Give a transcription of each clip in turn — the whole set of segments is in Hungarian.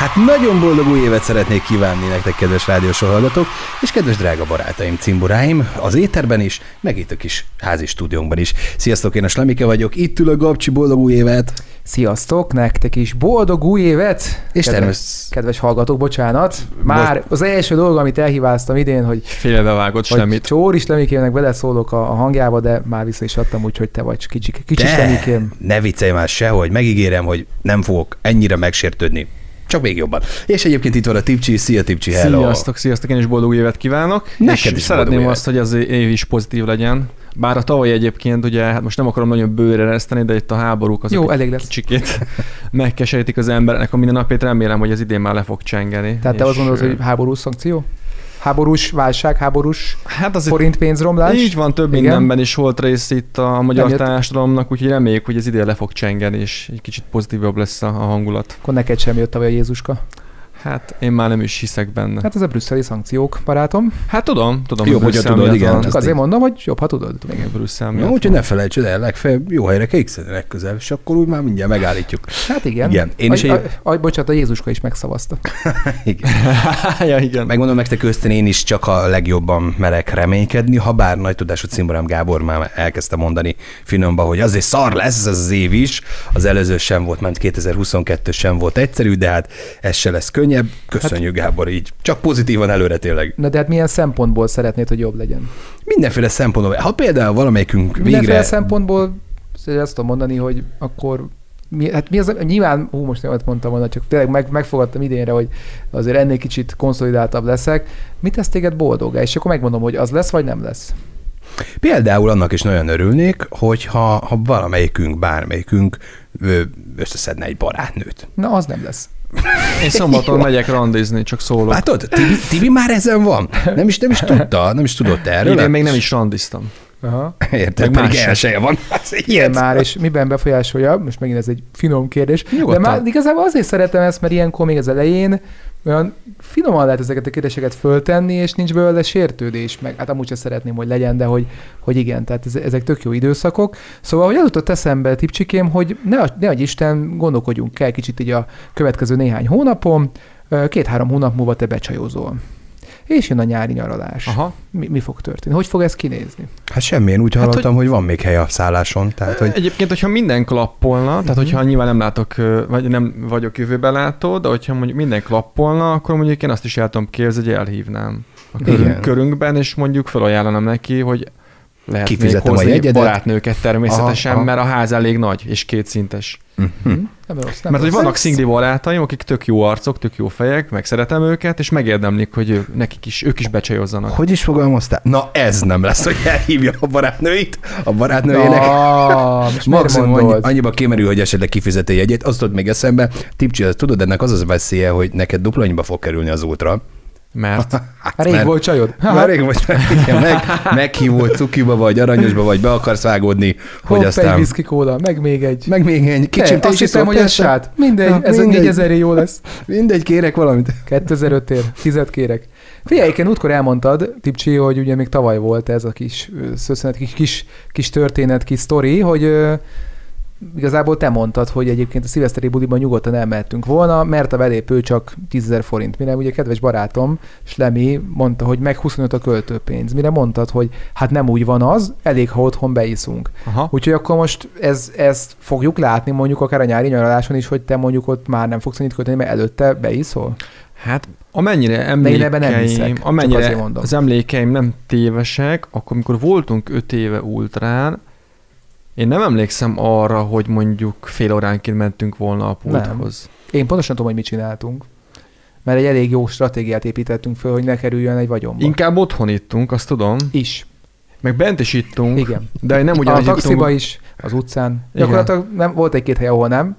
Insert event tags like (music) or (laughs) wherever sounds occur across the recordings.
Hát nagyon boldog új évet szeretnék kívánni nektek, kedves rádiós hallgatók, és kedves drága barátaim, cimboráim, az éterben is, meg itt a kis házi stúdiónkban is. Sziasztok, én a Slemike vagyok, itt ül a Gabcsi, boldog új évet! Sziasztok, nektek is boldog új évet! És kedves, kedves hallgatók, bocsánat. Már Bocs... az első dolog, amit elhíváztam idén, hogy félbevágott semmit. Csóri Slemikének beleszólok a, a hangjába, de már vissza is adtam, úgyhogy te vagy kicsi, kicsi de, ne viccelj már sehogy, megígérem, hogy nem fogok ennyire megsértődni csak még jobban. És egyébként itt van a Tipcsi, szia Tipcsi, hello! Sziasztok, sziasztok, én is boldog évet kívánok. Neked és szeretném azt, hogy az év is pozitív legyen. Bár a tavaly egyébként, ugye, hát most nem akarom nagyon bőre reszteni, de itt a háborúk azok Jó, elég lesz. kicsikét (laughs) megkeserítik az embernek a minden napét. Remélem, hogy az idén már le fog csengeni. Tehát te azt gondolod, hogy háborús szankció? Háborús válság, háborús hát az forint pénzromlás. Így van, több Igen. mindenben is volt rész itt a magyar társadalomnak, úgyhogy reméljük, hogy ez idén le fog csengeni, és egy kicsit pozitívabb lesz a hangulat. Akkor neked sem jött a Jézuska. Hát én már nem is hiszek benne. Hát ez a brüsszeli szankciók, barátom. Hát tudom, tudom. Jobb, hogy tudod, igen. Csak azért mondom, hogy jobb, ha tudod. Igen, Brüsszel miatt. Úgyhogy ne felejtsd el, legfeljebb jó helyre kell legközelebb, és akkor úgy már mindjárt megállítjuk. Hát igen. igen. Én is egy... a, a, bocsánat, a Jézuska is megszavazta. (laughs) igen. (laughs) ja, igen. Megmondom nektek őszintén, én is csak a legjobban merek reménykedni, ha bár nagy tudású cimborám Gábor már elkezdte mondani finomba, hogy azért szar lesz ez az év is, az előző sem volt, mert 2022 sem volt egyszerű, de hát ez se lesz könnyebb. Köszönjük. Hát Gábor, így. Csak pozitívan előre tényleg. Na de hát milyen szempontból szeretnéd, hogy jobb legyen? Mindenféle szempontból. Ha például valamelyikünk végre... Mindenféle szempontból azt tudom mondani, hogy akkor mi, hát mi az, nyilván, hú, most nem mondtam volna, csak tényleg meg, megfogadtam idénre, hogy azért ennél kicsit konszolidáltabb leszek. Mit tesz téged boldogá? És akkor megmondom, hogy az lesz, vagy nem lesz. Például annak is nagyon örülnék, hogyha ha valamelyikünk, bármelyikünk összeszedne egy barátnőt. Na, az nem lesz. Én szombaton megyek randizni, csak szólok. Látod, Tibi, Tibi már ezen van. Nem is, nem is tudta, nem is tudott erről. Én még nem is randiztam. Aha. (laughs) Érted, Meg pedig elseje van. (laughs) Igen már, és miben befolyásolja, most megint ez egy finom kérdés, Nyugodtan. de már igazából azért szeretem ezt, mert ilyenkor még az elején olyan finoman lehet ezeket a kérdéseket föltenni, és nincs belőle sértődés, meg hát amúgy sem szeretném, hogy legyen, de hogy, hogy igen, tehát ez, ezek tök jó időszakok. Szóval, hogy az jutott eszembe, tipcsikém, hogy ne, ne adj Isten, gondolkodjunk el kicsit így a következő néhány hónapon, két-három hónap múlva te becsajozol és jön a nyári nyaralás. Aha. Mi, mi fog történni? Hogy fog ez kinézni? Hát semmi, én úgy hát, hallottam, hogy... hogy van még hely a szálláson. Tehát, hogy... Egyébként, hogyha minden klappolna, uh-huh. tehát mhm. hogyha nyilván nem látok, vagy nem vagyok jövőbe látó, de hogyha mondjuk minden klappolna, akkor mondjuk én azt is el tudom képzelni, hogy elhívnám a körünk, körünkben, és mondjuk felajánlanám neki, hogy lehet Kifizetem még hozni barátnőket természetesen, aha, aha. mert a ház elég nagy és kétszintes. Uh-huh. Nem rossz, nem Mert hogy vannak szingli barátaim, akik tök jó arcok, tök jó fejek, meg szeretem őket, és megérdemlik, hogy ők, nekik is, ők is becsajozzanak. Hogy is fogalmaztál? Na ez nem lesz, hogy elhívja a barátnőit, a barátnőjének. Ah, (laughs) Maximum annyi, annyiba kimerül, hogy esetleg kifizeti jegyet. Azt tudod még eszembe, Tipcsi, tudod, ennek az az veszélye, hogy neked dupla annyiba fog kerülni az útra, (laughs) mert? Hát, rég mert, volt csajod. Már rég volt, igen, meg, meghívott cukiba, vagy aranyosba, vagy be akarsz vágódni, hogy Hopp, aztán... egy whisky kóla, meg még egy. Meg még egy. Kicsim, te azt hiszem, hogy ez sát. Mindegy, Na, ez mindegy. 4000 jó lesz. Mindegy, kérek valamit. 2005 ér, tizet kérek. Figyelj, én útkor elmondtad, Tipcsi, hogy ugye még tavaly volt ez a kis szösszenet, kis, kis, kis történet, kis sztori, hogy igazából te mondtad, hogy egyébként a szilveszteri buliban nyugodtan elmehetünk volna, mert a belépő csak 10 forint. Mire ugye kedves barátom, Slemi mondta, hogy meg 25 a költőpénz. Mire mondtad, hogy hát nem úgy van az, elég, ha otthon beiszunk. Aha. Úgyhogy akkor most ez, ezt fogjuk látni mondjuk akár a nyári nyaraláson is, hogy te mondjuk ott már nem fogsz annyit költeni, mert előtte beiszol? Hát amennyire emlékeim, nem hiszek, amennyire az emlékeim nem tévesek, akkor amikor voltunk öt éve ultrán, én nem emlékszem arra, hogy mondjuk fél óránként mentünk volna a pulthoz. Nem. Én pontosan tudom, hogy mit csináltunk. Mert egy elég jó stratégiát építettünk föl, hogy ne kerüljön egy vagyonba. Inkább otthon ittunk, azt tudom. Is. Meg bent is ittunk. Igen. De nem ugyanúgy A taxiba ittunk. is, az utcán. Igen. Gyakorlatilag nem, volt egy-két hely, ahol nem,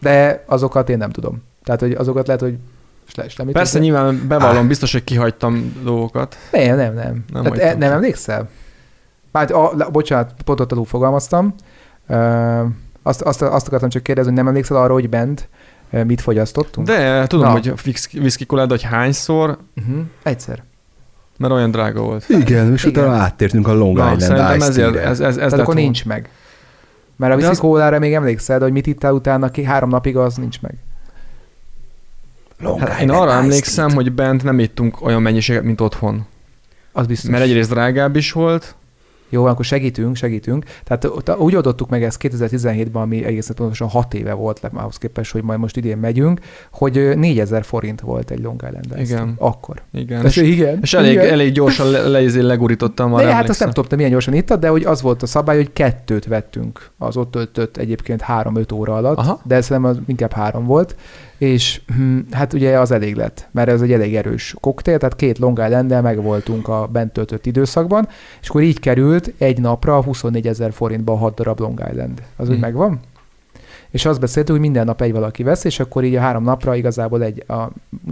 de azokat én nem tudom. Tehát, hogy azokat lehet, hogy nem Persze, nyilván bevallom, ah. biztos, hogy kihagytam dolgokat. Nem, nem, nem. Nem, Tehát, e, nem emlékszel? Hát, a, bocsánat, pontot alul fogalmaztam. Uh, azt, azt, azt akartam csak kérdezni, hogy nem emlékszel arra, hogy bent mit fogyasztottunk? De tudom, Na. hogy whisky kolád, hogy hányszor. Uh-huh. Egyszer. Mert olyan drága volt. Igen, és utána áttértünk a Long Na, Island Ice ezért, ez, ez, ez akkor nincs meg. Mert a whisky az... még emlékszel, hogy mit ittál utána, ki három napig az nincs meg. Long hát én arra emlékszem, hogy bent nem ittunk olyan mennyiséget, mint otthon. Az biztos. Mert egyrészt drágább is volt, jó, akkor segítünk, segítünk. Tehát úgy adottuk meg ezt 2017-ben, ami egészen pontosan 6 éve volt ahhoz képest, hogy majd most idén megyünk, hogy 4000 forint volt egy Long Island Igen. Akkor. Igen. És, igen. És elég, igen. elég gyorsan le, le, le legurítottam. De hát azt nem tudom, milyen gyorsan ittad, de hogy az volt a szabály, hogy kettőt vettünk az ott töltött egyébként 3-5 óra alatt, Aha. de szerintem az inkább három volt és hm, hát ugye az elég lett, mert ez egy elég erős koktél, tehát két Long island meg voltunk a bent töltött időszakban, és akkor így került egy napra 24 ezer forintba a 6 darab Long Island. Az hmm. úgy megvan? És azt beszéltük, hogy minden nap egy valaki vesz, és akkor így a három napra igazából egy a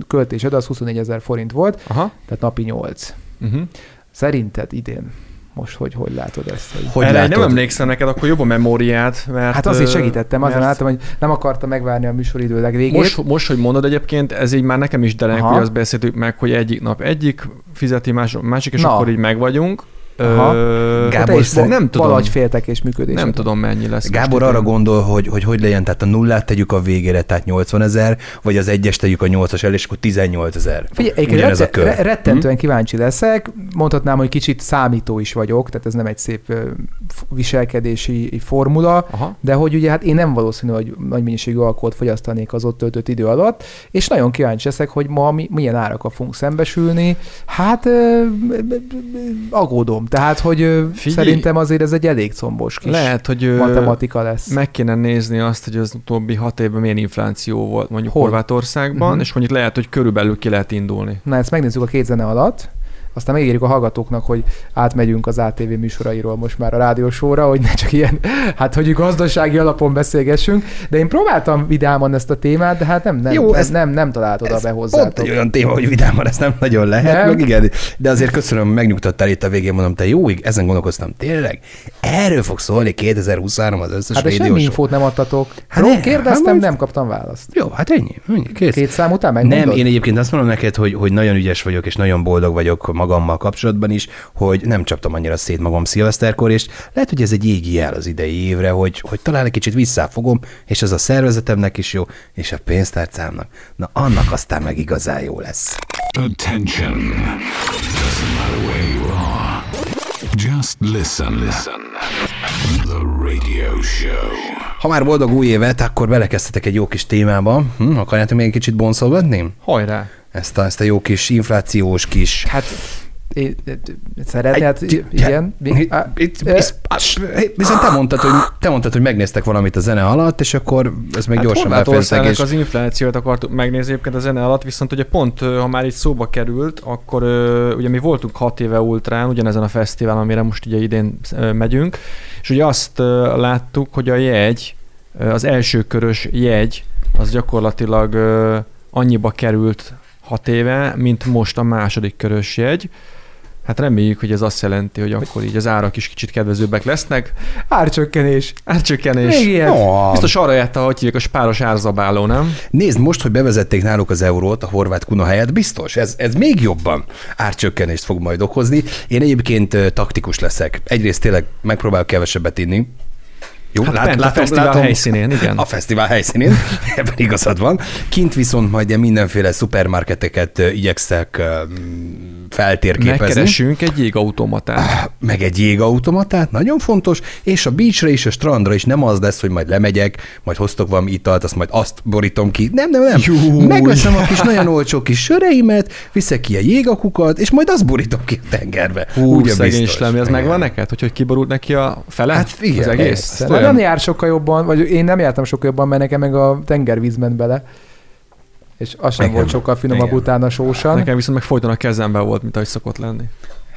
költésed az 24 ezer forint volt, Aha. tehát napi 8. Uh-huh. Mhm. Szerinted idén most hogy, hogy látod ezt? Hogy, hogy látod? nem emlékszem neked, akkor jobb a memóriát, mert... Hát azért segítettem, azon mert... láttam, hogy nem akartam megvárni a műsoridő legvégét. Most, most, hogy mondod egyébként, ez így már nekem is dereng, hogy azt beszéltük meg, hogy egyik nap egyik fizeti, másik, másik és Na. akkor így megvagyunk. Aha. Gábor, is nem tudom. Féltek és működés. Nem tudom, mennyi lesz. Gábor arra gondol, hogy, hogy hogy legyen, tehát a nullát tegyük a végére, tehát 80 ezer, vagy az egyes tegyük a 8-as elé, és akkor 18 ezer. Figyelj, rette, re- rettentően hm? kíváncsi leszek. Mondhatnám, hogy kicsit számító is vagyok, tehát ez nem egy szép viselkedési formula, Aha. de hogy ugye hát én nem valószínű, hogy nagy mennyiségű alkoholt fogyasztanék az ott töltött idő alatt, és nagyon kíváncsi leszek, hogy ma mi, milyen árakkal fogunk szembesülni. Hát aggódom tehát, hogy Figyelj, szerintem azért ez egy elég combos kis lehet, hogy matematika lesz. Meg kéne nézni azt, hogy az utóbbi hat évben milyen infláció volt mondjuk Hol? Horvátországban, uh-huh. és mondjuk lehet, hogy körülbelül ki lehet indulni. Na, ezt megnézzük a két zene alatt aztán megírjuk a hallgatóknak, hogy átmegyünk az ATV műsorairól most már a rádiósóra, hogy ne csak ilyen, hát hogy gazdasági alapon beszélgessünk, de én próbáltam vidáman ezt a témát, de hát nem, nem, Jó, ez, nem, nem talált oda be hozzá. Pont egy olyan téma, hogy vidáman ezt nem nagyon lehet, nem? meg igen, de azért köszönöm, megnyugtattál itt a végén, mondom, te jó, ezen gondolkoztam, tényleg, erről fog szólni 2023 az összes Hát de semmi infót nem adtatok. Hát ne, kérdeztem, hát nem kaptam választ. Jó, hát ennyi. ennyi kész. Két szám után megmondod? Nem, én egyébként azt mondom neked, hogy, hogy nagyon ügyes vagyok, és nagyon boldog vagyok magammal kapcsolatban is, hogy nem csaptam annyira szét magam szilveszterkor, és lehet, hogy ez egy égi jel az idei évre, hogy, hogy talán egy kicsit visszafogom, és ez a szervezetemnek is jó, és a pénztárcámnak. Na, annak aztán meg igazán jó lesz. Attention. Doesn't matter where you are. Just listen. Listen. The radio show. Ha már boldog új évet, akkor belekezdhetek egy jó kis témába. Hm, akarjátok még egy kicsit bonszolgatni? Hajrá! Ezt a, ezt a jó kis inflációs kis... Hát szeretné, hát igen. Viszont te mondtad, hogy, te mondtad, hogy megnéztek valamit a zene alatt, és akkor ez meg hát gyorsan befejeztek. És... az inflációt akartuk megnézni egyébként a zene alatt, viszont ugye pont, ha már itt szóba került, akkor ugye mi voltunk hat éve ultrán, ugyanezen a fesztiválon, amire most ugye idén megyünk, és ugye azt láttuk, hogy a jegy, az első körös jegy, az gyakorlatilag annyiba került hat éve, mint most a második körös jegy. Hát reméljük, hogy ez azt jelenti, hogy akkor így az árak is kicsit kedvezőbbek lesznek. Árcsökkenés. Árcsökkenés. Még ilyen. Oh. Biztos arra járta, hogy hívják a spáros árzabáló, nem? Nézd, most, hogy bevezették náluk az eurót, a horvát kuna helyett, biztos, ez, ez még jobban árcsökkenést fog majd okozni. Én egyébként taktikus leszek. Egyrészt tényleg megpróbálok kevesebbet inni, jó, hát lát, látom, a fesztivál látom, helyszínén, igen. A fesztivál helyszínén, (laughs) ebben igazad van. Kint viszont majd mindenféle szupermarketeket igyekszek feltérképezni. Megkeresünk egy jégautomatát. Meg egy jégautomatát, nagyon fontos, és a beachre és a strandra is nem az lesz, hogy majd lemegyek, majd hoztok valami italt, azt majd azt borítom ki. Nem, nem, nem. Júj. Megveszem a kis nagyon olcsó kis söreimet, viszek ki a jégakukat, és majd azt borítom ki a tengerbe. Hú, Úgy szegény lemi, ez megvan neked? Hogy, hogy kiborult neki a fele? Hát igen, az egész? Nem jár sokkal jobban, vagy én nem jártam sokkal jobban, mert nekem meg a tengervíz ment bele. És az sem Nekem. volt sokkal finomabb Igen. utána sósan. Nekem viszont meg folyton a kezemben volt, mint ahogy szokott lenni.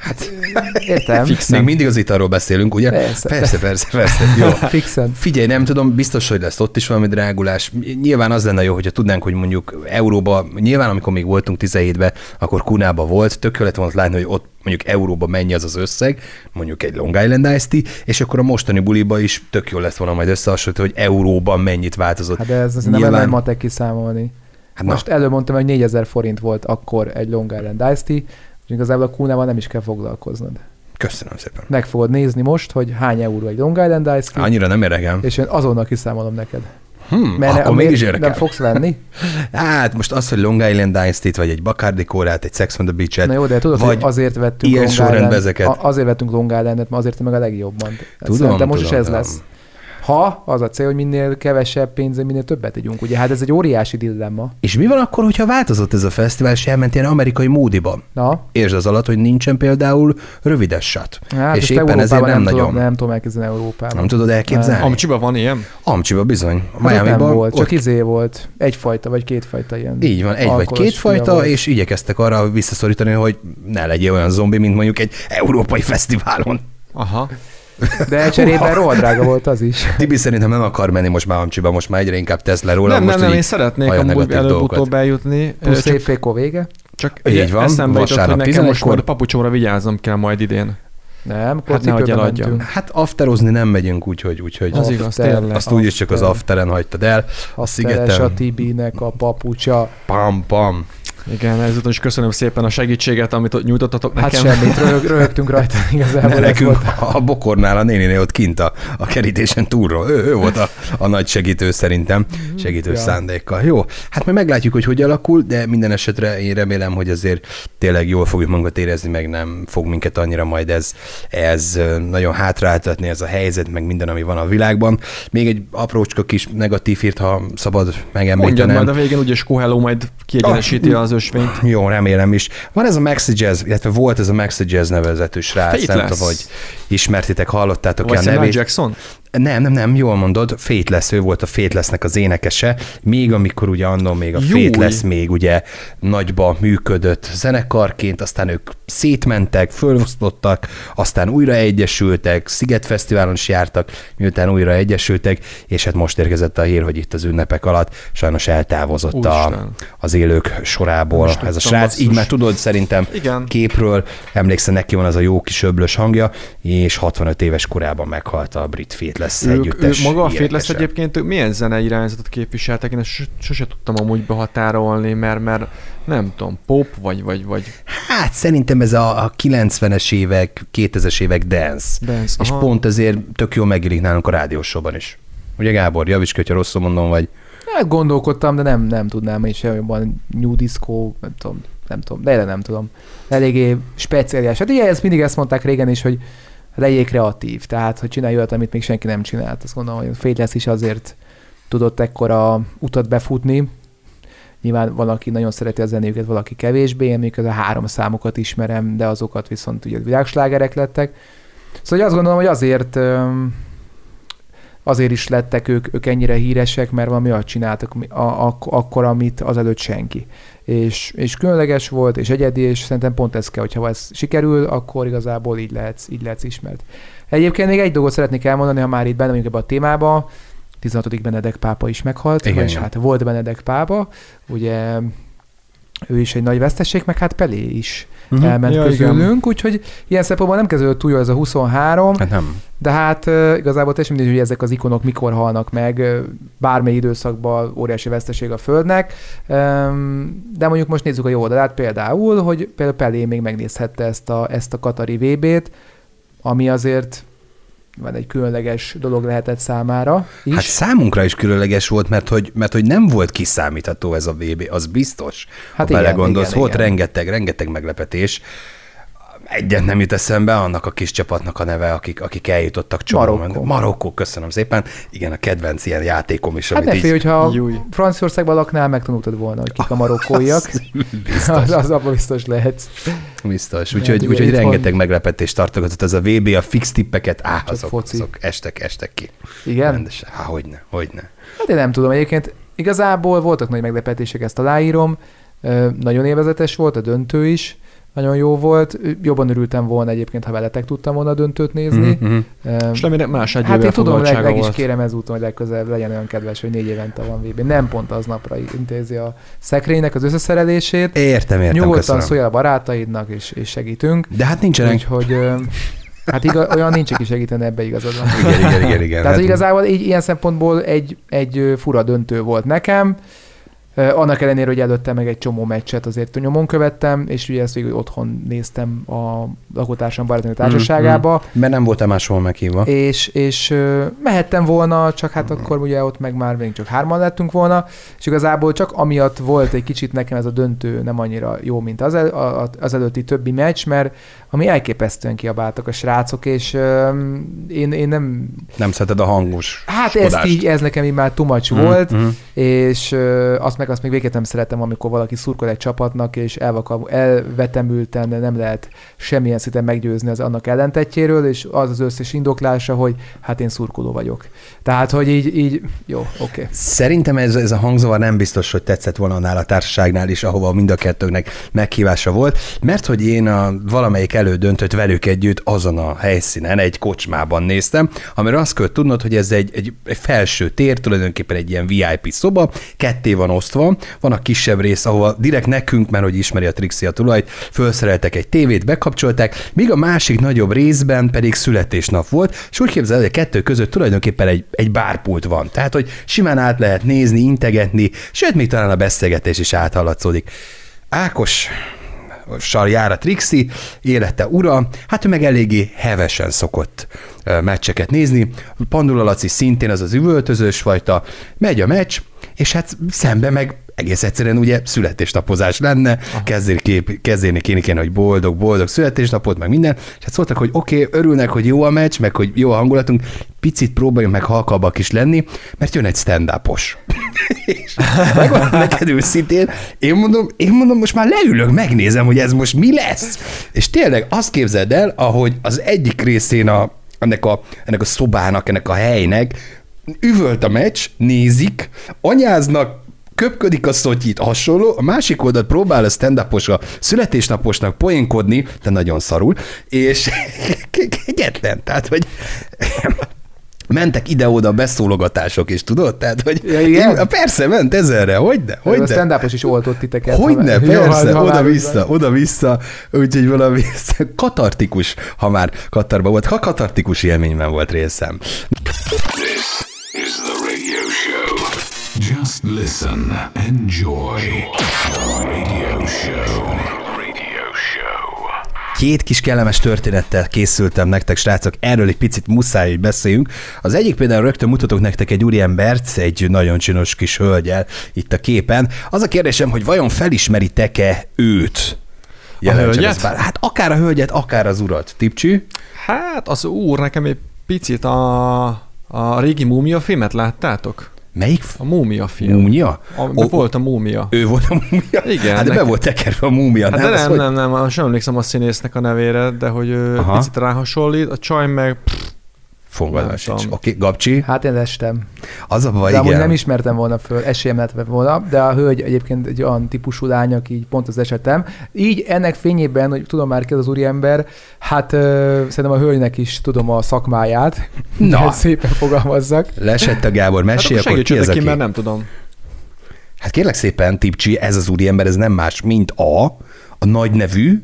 Hát, értem. Fixen. Még mindig az italról beszélünk, ugye? Persze, persze, persze. persze. Jó. Fixen. Figyelj, nem tudom, biztos, hogy lesz ott is valami drágulás. Nyilván az lenne jó, hogyha tudnánk, hogy mondjuk euróba, nyilván amikor még voltunk 17-ben, akkor Kunába volt, tök jó lett volna látni, hogy ott mondjuk euróba mennyi az az összeg, mondjuk egy Long Island Ice és akkor a mostani buliba is tök jó lesz volna majd összehasonlítani, hogy euróban mennyit változott. Hát de ez, ez Nyilván... nem egy matek kiszámolni. Hát Most na. előbb mondtam, hogy 4000 forint volt akkor egy Long Island Ice és igazából a kúnával nem is kell foglalkoznod. Köszönöm szépen. Meg fogod nézni most, hogy hány euró egy Long Island Ice Tea. Annyira nem éregem. És én azonnal kiszámolom neked. Hmm, Mert akkor mégis örkel. Nem fogsz venni? (laughs) hát most az, hogy Long Island Dynasty-t, vagy egy Bacardi Kórát, egy Sex on the Beach-et. Na jó, de tudod, vagy hogy azért vettünk Long Island, ezeket. Azért vettünk Long Island-et, mert azért meg a legjobban. Tudom, de most tudom, is ez lesz ha az a cél, hogy minél kevesebb pénzzel, minél többet tegyünk. Ugye hát ez egy óriási dilemma. És mi van akkor, hogyha változott ez a fesztivál, és elment ilyen amerikai módiba? Na? Értsd az alatt, hogy nincsen például rövides sat. Hát, és éppen ezért nem, nem nagyon. Tudom, nem tudom elképzelni Európában. Nem tudod elképzelni? Amcsiba van ilyen? Amcsiba bizony. Hát nem volt, csak ott... izé volt. Egyfajta vagy kétfajta ilyen. Így van, egy vagy kétfajta, és igyekeztek arra visszaszorítani, hogy ne legyél olyan zombi, mint mondjuk egy európai fesztiválon. Aha. De cserében rohadt drága volt az is. Tibi szerintem nem akar menni most már Amcsiba, most már egyre inkább tesz le róla. Nem, most nem, nem, én szeretnék amúgy előbb-utóbb eljutni. Plusz évfékó vége. Csak így van, eszembe jutott, hogy nekem most a papucsomra vigyáznom kell majd idén. Nem, hát nehogy eladjam. Hát afterozni nem megyünk, úgyhogy... úgyhogy az igaz, tényleg. Azt úgyis csak az afteren hagytad el. A szigeten. a Tibinek a papucsa. Pam, pam. Igen, ezúton is köszönöm szépen a segítséget, amit nyújtottatok hát nekem. Hát semmit, röhög, (laughs) röhögtünk rajta (laughs) igazából. Ne, nekünk volt. a bokornál a néniné ott kint a, a kerítésen túlról. Ő, ő volt a, a nagy segítő szerintem, segítő ja. szándékkal. Jó, hát majd meglátjuk, hogy hogy alakul, de minden esetre én remélem, hogy azért tényleg jól fogjuk magunkat érezni, meg nem fog minket annyira majd ez, ez nagyon hátráltatni, ez a helyzet, meg minden, ami van a világban. Még egy aprócska kis negatív hírt, ha szabad megemlítenem. Mondjad majd a végén, úgyis Kohello majd kiegyenesíti ah, az ösvényt. Jó, remélem is. Van ez a Maxi Jazz, illetve volt ez a Maxi Jazz nevezetű srác, nem tudom, hogy ismertitek, hallottátok-e a nevét. Jackson? Nem, nem, nem, jól mondod, lesz, ő volt a lesznek az énekese, még amikor ugye annól még a lesz még ugye nagyba működött zenekarként, aztán ők szétmentek, fölosztottak, aztán újra egyesültek, Sziget Fesztiválon is jártak, miután újra egyesültek, és hát most érkezett a hír, hogy itt az ünnepek alatt sajnos eltávozott a, az élők sorából ez a srác. Basszus. Így már tudod szerintem Igen. képről, emlékszel, neki van az a jó kis öblös hangja, és 65 éves korában meghalt a brit fét lesz ők, együttes. Ők maga a lesz egyébként milyen zene irányzatot képviseltek? Én ezt sose tudtam amúgy behatárolni, mert, mert nem tudom, pop vagy, vagy, vagy... Hát szerintem ez a, a 90-es évek, 2000-es évek dance. dance és aha. pont ezért tök jól megélik nálunk a rádiósóban is. Ugye Gábor, javíts hogyha rosszul mondom, vagy... Hát gondolkodtam, de nem, nem tudnám, és jobban new disco, nem tudom, nem tudom, de nem tudom. Eléggé speciális. Hát ugye ezt mindig ezt mondták régen is, hogy legyél kreatív, tehát hogy csinálj olyat, amit még senki nem csinált. Azt gondolom, hogy a lesz is azért tudott ekkora utat befutni. Nyilván valaki nagyon szereti a zenéjüket, valaki kevésbé, én még a három számokat ismerem, de azokat viszont ugye világslágerek lettek. Szóval azt gondolom, hogy azért azért is lettek ők, ők ennyire híresek, mert valami olyat csináltak a, a, akkor, amit azelőtt senki. És, és különleges volt, és egyedi, és szerintem pont ez kell, hogyha ez sikerül, akkor igazából így lehetsz, így lehetsz ismert. Egyébként még egy dolgot szeretnék elmondani, ha már itt benne vagyunk ebbe a témába, 16. Benedek pápa is meghalt, Igen, és hát volt Benedek pápa, ugye ő is egy nagy veszteség, meg hát Pelé is uh-huh. elment ja, közülünk, igen. úgyhogy ilyen szempontból nem kezdődött túl ez a 23. Hát nem. De hát uh, igazából teljesen mindegy, hogy ezek az ikonok mikor halnak meg, uh, bármely időszakban óriási veszteség a Földnek. Um, de mondjuk most nézzük a jó oldalát, például, hogy például Pelé még megnézhette ezt a, ezt a Katari VB-t, ami azért van egy különleges dolog lehetett számára is. Hát számunkra is különleges volt, mert hogy, mert hogy nem volt kiszámítható ez a VB, az biztos. Hát ha igen, belegondolsz, igen, volt igen. rengeteg, rengeteg meglepetés egyet nem jut eszembe, annak a kis csapatnak a neve, akik, akik eljutottak csomó. Marokkó. Marokkó, köszönöm szépen. Igen, a kedvenc ilyen játékom is, hát amit ne félj, így... hogyha Júj. Franciaországban laknál, megtanultad volna, hogy kik a marokkóiak. az, (laughs) biztos. (laughs) az, az abban biztos lehetsz. Biztos. Úgyhogy, úgy, úgy rengeteg meglepetést tartogatott ez a VB, a fix tippeket, á, azok, foci. azok estek, estek ki. Igen? Rendesen. Há, hogyne, hogyne. Hát én nem tudom, egyébként igazából voltak nagy meglepetések, ezt aláírom. Nagyon élvezetes volt a döntő is nagyon jó volt. Jobban örültem volna egyébként, ha veletek tudtam volna a döntőt nézni. Mm-hmm. Um, És remélem más egy Hát én tudom, leg, leg is kérem ezúton, hogy legközelebb legyen olyan kedves, hogy négy évente van VB. Nem pont aznapra intézi a szekrénynek az összeszerelését. Értem, értem, Nyugodtan szólj a barátaidnak, és, és segítünk. De hát nincsenek. Úgyhogy Hát igaz, olyan nincs, aki segítene ebbe igazad van. Igen, igen, igen. igen. Tehát hát... igazából így, ilyen szempontból egy, egy fura döntő volt nekem Annak ellenére, hogy előtte meg egy csomó meccset azért nyomon követtem, és ugye ezt végül otthon néztem a lakótársam barátom társaságába. Mm, mm. Mert nem voltam máshol meghívva. És, és mehettem volna, csak hát mm. akkor ugye ott meg már még csak hárman lettünk volna, és igazából csak amiatt volt egy kicsit nekem ez a döntő nem annyira jó, mint az, el, az előtti többi meccs, mert ami elképesztően kiabáltak a srácok, és én, én nem... Nem szereted a hangos Hát ez így, ez nekem így már much mm, volt, mm. és azt meg azt még végét nem szeretem, amikor valaki szurkol egy csapatnak, és elvakam, elvetemülten nem lehet semmilyen szinten meggyőzni az annak ellentetjéről, és az az összes indoklása, hogy hát én szurkoló vagyok. Tehát, hogy így, így jó, oké. Okay. Szerintem ez, ez a hangzavar nem biztos, hogy tetszett volna annál a társaságnál is, ahova mind a kettőnknek meghívása volt, mert hogy én a valamelyik elődöntött velük együtt azon a helyszínen, egy kocsmában néztem, amiről azt kell tudnod, hogy ez egy, egy, egy felső tér, tulajdonképpen egy ilyen VIP szoba, ketté van osztva, van a kisebb rész, ahol direkt nekünk, mert hogy ismeri a Trixi a tulajt, felszereltek egy tévét, bekapcsolták, míg a másik nagyobb részben pedig születésnap volt, és úgy képzeled, hogy a kettő között tulajdonképpen egy, egy bárpult van. Tehát, hogy simán át lehet nézni, integetni, sőt, még talán a beszélgetés is áthallatszódik. Ákos, sal jár a Trixi, élete ura, hát ő meg eléggé hevesen szokott meccseket nézni. Pandula Laci szintén az az üvöltözős fajta, megy a meccs, és hát szembe meg egész egyszerűen ugye születésnapozás lenne, kezdeni kéne, kéne, hogy boldog, boldog születésnapot, meg minden, és hát szóltak, hogy oké, okay, örülnek, hogy jó a meccs, meg hogy jó a hangulatunk, picit próbáljunk meg halkabbak is lenni, mert jön egy stand upos (laughs) és megvan neked őszintén, én mondom, én mondom, most már leülök, megnézem, hogy ez most mi lesz. És tényleg azt képzeld el, ahogy az egyik részén a, ennek, a, ennek a szobának, ennek a helynek üvölt a meccs, nézik, anyáznak, köpködik a szotyit, hasonló, a másik oldalt próbál a stand a születésnaposnak poénkodni, de nagyon szarul, és (laughs) kegyetlen, tehát, hogy (laughs) mentek ide-oda beszólogatások is, tudod? Tehát, hogy ja, igen? Én, persze, ment ezerre, hogy ne, hogy A stand is oltott titeket. Hogy ne, persze, oda-vissza, oda-vissza, úgyhogy valami (laughs) katartikus, ha már Katarban volt, ha katartikus élményben volt részem. Just listen, enjoy radio show. Két kis kellemes történettel készültem nektek, srácok, erről egy picit muszáj, hogy beszéljünk. Az egyik például rögtön mutatok nektek egy úriembert, egy nagyon csinos kis hölgyel itt a képen. Az a kérdésem, hogy vajon felismeritek-e őt? A hölgyet? Bár, hát akár a hölgyet, akár az urat. Tipcsű? Hát az úr nekem egy picit a, a régi múmia filmet láttátok? Melyik? A múmia film. Múmia? A, o, volt a múmia. Ő volt a múmia? Igen. Hát de be volt tekerve a múmia. Hát nem, de nem, hogy... nem, nem, nem, sem emlékszem a színésznek a nevére, de hogy ő picit ráhasonlít, a csaj meg pff, Fogalmam sincs. Oké, okay, Gabcsi? Hát én estem. Az a baj, de igen. nem ismertem volna föl, esélyem lett volna, de a hölgy egyébként egy olyan típusú lány, aki így pont az esetem. Így ennek fényében, hogy tudom már ki az úriember, hát uh, szerintem a hölgynek is tudom a szakmáját, Na. szépen fogalmazzak. Lesett a Gábor, mesélj, hát akkor ki ez ki, mert nem tudom. Hát kérlek szépen, Tipcsi, ez az úriember, ez nem más, mint a, a nagy nevű,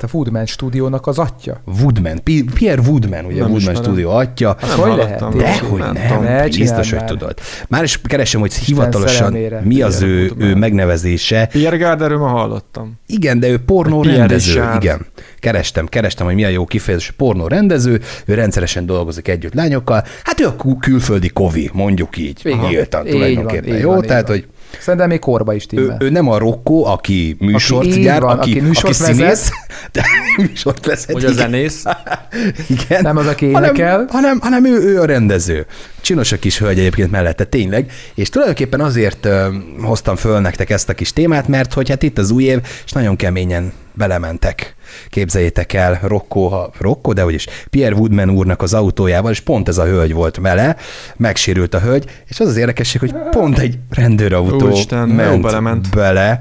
Hát a Woodman stúdiónak az atya. Woodman, Pierre Woodman, ugye nem Woodman stúdió atya. Hát hogy lehet? Dehogy nem, nem biztos, hogy tudod. Már is keresem, hogy hivatalosan mi az ő, ő megnevezése. Pierre Gardnerről ma hallottam. Igen, de ő pornó rendező. Igen. Kerestem, kerestem, hogy mi a jó kifejezés. Pornó rendező, ő rendszeresen dolgozik együtt lányokkal. Hát ő a külföldi kovi, mondjuk így. Nyíltan tulajdonképpen. Jó, tehát, hogy Szerintem még korba is timmel. Ő, ő nem a Rokko, aki műsort aki gyár, van, aki, aki, műsort aki színész, (laughs) de műsort vezet. Vagy a zenész. (laughs) igen. Nem az, aki énekel. Hanem, hanem, hanem ő, ő a rendező. Csinos a kis hölgy egyébként mellette, tényleg. És tulajdonképpen azért uh, hoztam föl nektek ezt a kis témát, mert hogy hát itt az új év, és nagyon keményen belementek képzeljétek el, Rocco, ha, Rocco, de úgyis Pierre Woodman úrnak az autójával, és pont ez a hölgy volt vele, megsérült a hölgy, és az az érdekesség, hogy pont egy rendőrautó Úristen, ment belement. bele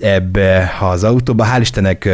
ebbe az autóba. Hál' Istennek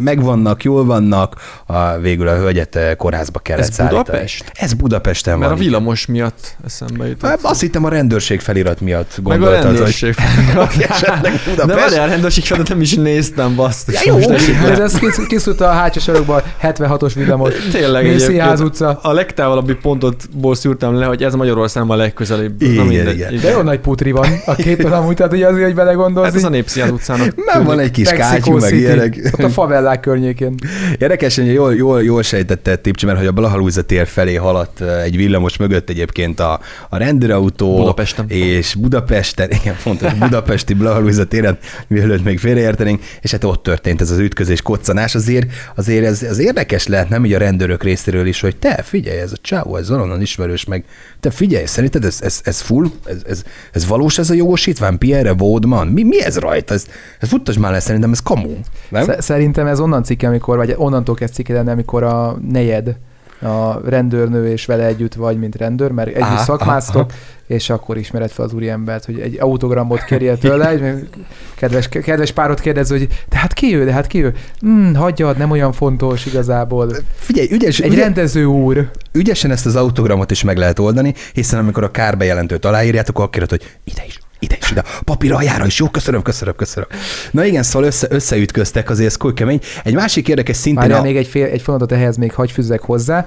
megvannak, jól vannak, a, végül a hölgyet kórházba kellett Ez szállítani. Budapest? Ez Budapesten Mert van. a villamos miatt eszembe jutott. Hát, azt hittem a rendőrség felirat miatt gondoltad. Meg a rendőrség felirat. (laughs) De várjál, a rendőrség felirat nem is néztem, basztus. Ja, jó, de ez kiszúrt a hátsó sarokba 76-os villamot. Tényleg Mészéház utca. A legtávolabbi pontotból szűrtem le, hogy ez Magyarországon a legközelebb. Igen, igen, igen. De jó nagy putri van a két amúgy, tehát ugye azért, hogy belegondolsz. Hát ez a Népszínház utcának. Nem van egy kis kátyú, meg ilyenek. Ott a favellák környékén. Érdekesen, jól, jól, jól sejtette Tipcsi, mert hogy a Blahalúza tér felé haladt eh, egy villamos mögött egyébként a, a rendőrautó. Budapesten. És Budapesten, (laughs) igen, fontos, budapesti Blahalúza téren, mielőtt még félreértenénk, és hát ott történt ez az ütközés, koccanás. Azért, azért ez, ez érdekes lehet, nem így a rendőrök részéről is, hogy te figyelj, ez a csávó, ez onnan ismerős, meg te figyelj, szerinted ez, ez, ez full, ez, ez, ez valós ez a jogosítvány, Pierre Vaudman? Mi, mi ez rajta? Ez, ez futtas már le, szerintem ez kamu. Nem? Szerintem ez onnan cikke, amikor, vagy onnantól kezd cikke lenni, amikor a nejed a rendőrnő és vele együtt vagy, mint rendőr, mert együtt ah, szakmáztok, ah, és akkor ismered fel az úriembert, hogy egy autogramot kérje tőle, egy kedves, kedves párot kérdez, hogy de hát ki ő, de hát ki ő? Hmm, hagyjad, nem olyan fontos igazából. Figyelj, ügyes, egy ügyes, rendező úr. Ügyesen ezt az autogramot is meg lehet oldani, hiszen amikor a kárbejelentőt aláírjátok, akkor kérhet, hogy ide is ide is, ide, papír aljára is, jó, köszönöm, köszönöm, köszönöm. Na igen, szóval össze, összeütköztek, azért ez kemény. Egy másik érdekes szintén... Már a... még egy, fél, egy fonatot ehhez még hagy fűzzek hozzá.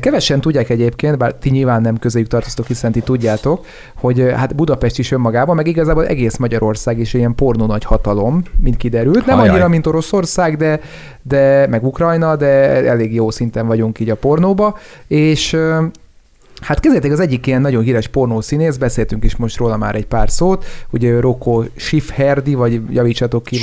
Kevesen tudják egyébként, bár ti nyilván nem közéjük tartoztok, hiszen ti tudjátok, hogy hát Budapest is önmagában, meg igazából egész Magyarország is ilyen pornó nagy hatalom, mint kiderült. Nem Hajaj. annyira, mint Oroszország, de, de meg Ukrajna, de elég jó szinten vagyunk így a pornóba, és Hát kezdjétek az egyik ilyen nagyon híres pornószínész, beszéltünk is most róla már egy pár szót, ugye Rocco Schiffherdi, vagy javítsatok ki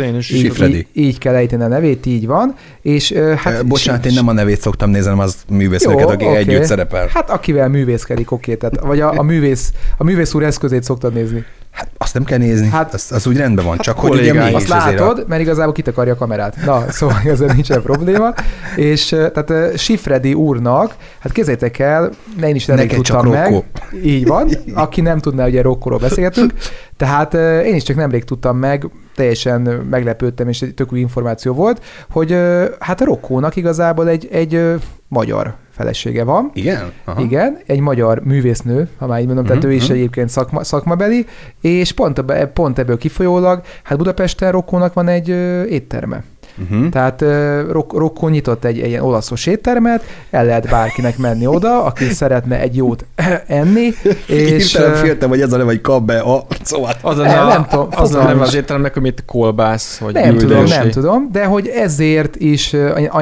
én is így, így, így, kell ejteni a nevét, így van. És, hát, e, bocsánat, én nem a nevét szoktam nézni, az művészeket, aki okay. együtt szerepel. Hát akivel művészkedik, oké, okay, tehát, vagy a, a, művész, a művész úr eszközét szoktad nézni. Hát azt nem kell nézni, hát, az, az úgy rendben van, hát csak hogy ugye mi Azt látod, a... mert igazából kitakarja a kamerát. Na, (laughs) szóval ezzel nincsen probléma. És tehát Sifredi úrnak, hát kézzétek el, én is nem tudtam meg. Rokko. Így van, (laughs) aki nem tudná, ugye Rokkóról beszélgetünk. Tehát én is csak nemrég tudtam meg, teljesen meglepődtem, és egy tök új információ volt, hogy hát a Rokkónak igazából egy, egy magyar felesége van. Igen? Aha. Igen, egy magyar művésznő, ha már így mondom, uh-huh, tehát ő is uh-huh. egyébként szakma, szakmabeli, és pont, pont ebből kifolyólag, hát Budapesten Rokkónak van egy ö, étterme. Uh-huh. Tehát uh, Rokko nyitott egy, egy ilyen olaszos éttermet, el lehet bárkinek menni oda, aki szeretne egy jót (clears throat) enni. (laughs) és Hirtelen féltem, hogy ez a nem, hogy kap be a szóval. Az a, nem, nem, tudom, az a nem az étteremnek, amit kolbász, vagy Nem tudom, nem tudom, de hogy ezért is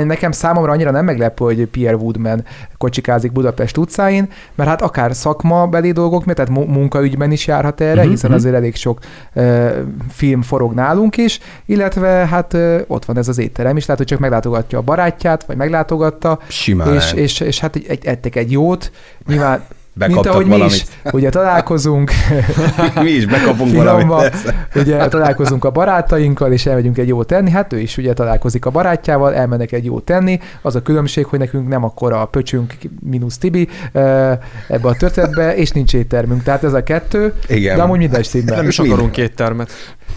nekem számomra annyira nem meglepő, hogy Pierre Woodman kocsikázik Budapest utcáin, mert hát akár szakmabeli dolgok, mert tehát munkaügyben is járhat erre, uh-huh, hiszen uh-huh. azért elég sok uh, film forog nálunk is, illetve hát uh, ott van ez az étterem is, lehet, hogy csak meglátogatja a barátját, vagy meglátogatta, Simán. És, és, és, hát egy, ettek egy jót, nyilván Bekaptak Mint ahogy valamit. mi is, (laughs) ugye találkozunk. (laughs) mi is bekapunk valamit. ugye találkozunk a barátainkkal, és elmegyünk egy jót tenni. Hát ő is ugye találkozik a barátjával, elmennek egy jót tenni. Az a különbség, hogy nekünk nem akkor a pöcsünk mínusz Tibi ebbe a történetbe, és nincs éttermünk. Tehát ez a kettő. Igen. De amúgy minden stimmel. Nem is akarunk éttermet.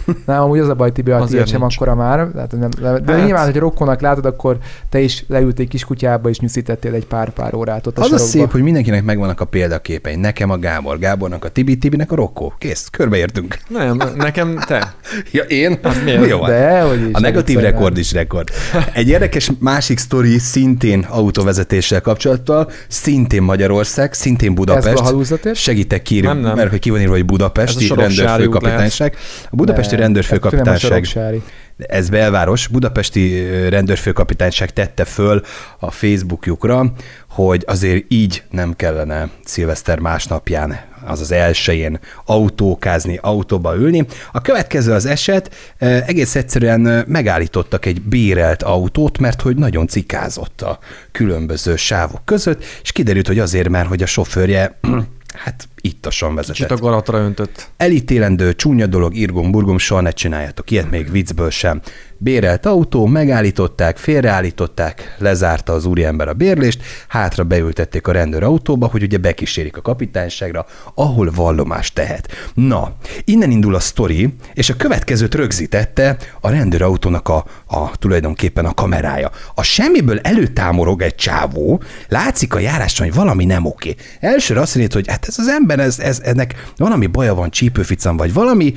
(laughs) Nem, amúgy az a baj, Tibi, a sem akkora már. Tehát nem, de hát. nyilván, hogy rokkonak látod, akkor te is leültél kis kutyába, és nyűszítettél egy pár-pár órát ott a Az sarokba. a szép, hogy mindenkinek megvannak a példaképei. Nekem a Gábor, Gábornak a Tibi, Tibinek a Rokkó. Kész, körbeértünk. Nem, nekem te. (laughs) ja, én? Az Jó, De, hogy is, a negatív rekord is rekord. Egy érdekes másik sztori szintén autóvezetéssel kapcsolattal, szintén Magyarország, szintén Budapest. Segítek ki, mert hogy ki van írva, hogy Budapesti rendőrfőkapitányság. A Budapesti Budapesti rendőrfőkapitányság. Ez belváros. Budapesti rendőrfőkapitányság tette föl a Facebookjukra, hogy azért így nem kellene szilveszter másnapján, azaz elsőjén autókázni, autóba ülni. A következő az eset, egész egyszerűen megállítottak egy bérelt autót, mert hogy nagyon cikázott a különböző sávok között, és kiderült, hogy azért, mert hogy a sofőrje (clears throat) hát ittasan vezetett. Kicsit a garatra öntött. Elítélendő, csúnya dolog, irgom, burgom, soha ne csináljátok ilyet, még viccből sem. Bérelt autó, megállították, félreállították, lezárta az úriember a bérlést, hátra beültették a rendőr autóba, hogy ugye bekísérik a kapitányságra, ahol vallomást tehet. Na, innen indul a sztori, és a következőt rögzítette a rendőrautónak a, a tulajdonképpen a kamerája. A semmiből előtámorog egy csávó, látszik a járáson, hogy valami nem oké. Elsőre azt mondja, hogy hát ez az ember, ez, ez, ennek valami baja van, csípőficam, vagy valami,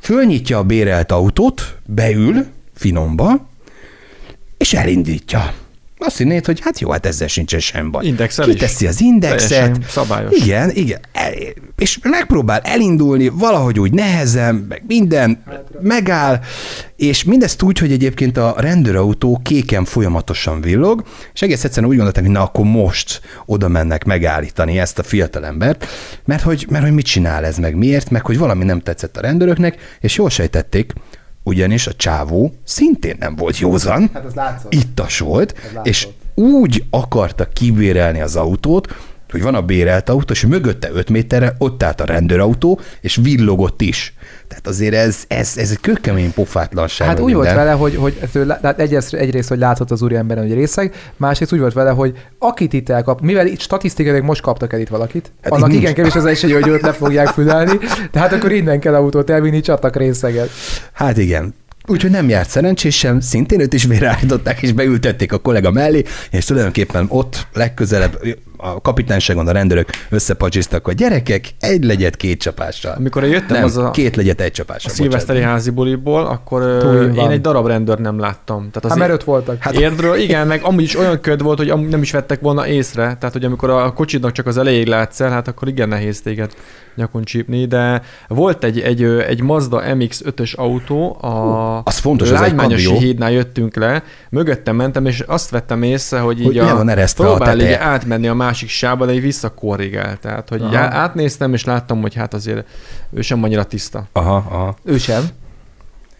fölnyitja a bérelt autót, beül, finomba, és elindítja. Azt hinnéd, hogy hát jó, hát ezzel sincsen sem baj. Indexel Kiteszi is. az indexet. Szabályos. Igen, igen. És megpróbál elindulni valahogy úgy nehezen, meg minden, megáll, és mindezt úgy, hogy egyébként a rendőrautó kéken folyamatosan villog, és egész egyszerűen úgy gondoltam, hogy na akkor most oda mennek megállítani ezt a fiatalembert, mert hogy, mert hogy mit csinál ez, meg miért, meg hogy valami nem tetszett a rendőröknek, és jól sejtették, ugyanis a csávó szintén nem volt józan, hát az ittas volt, és úgy akarta kibérelni az autót, hogy van a bérelt autó, és mögötte 5 méterre ott állt a rendőrautó, és villogott is. Tehát azért ez, ez, ez egy kőkemény pofátlanság. Hát úgy minden. volt vele, hogy, hogy egyrészt, egyrészt, hogy látszott az úriemberen, hogy részeg, másrészt úgy volt vele, hogy akit itt elkap, mivel itt statisztikailag most kaptak el itt valakit, hát annak igen kevés az esély, hogy őt le fogják (laughs) fülelni, tehát akkor innen kell autót elvinni, csattak részeget. Hát igen, Úgyhogy nem járt szerencsésen, szintén őt is véreállították, és beültették a kollega mellé, és tulajdonképpen ott legközelebb a kapitányságon a rendőrök összepacsiztak, hogy gyerekek, egy legyet két csapással. Amikor jöttem nem, az a... két legyet egy csapással. A szilveszteri házi buliból, akkor én egy darab rendőr nem láttam. Tehát az hát mert voltak. Hát érdről, igen, meg amúgy is olyan köd volt, hogy nem is vettek volna észre. Tehát, hogy amikor a kocsidnak csak az elejéig látsz el, hát akkor igen nehéz téged nyakon csípni, de volt egy, egy, egy Mazda MX-5-ös autó, a az fontos, Lágymányosi hídnál jöttünk le, mögöttem mentem, és azt vettem észre, hogy így hogy a, van próbál így átmenni a másik sába, de így visszakorrigál. Tehát, hogy aha. átnéztem, és láttam, hogy hát azért ő sem annyira tiszta. Aha, aha. Ő sem.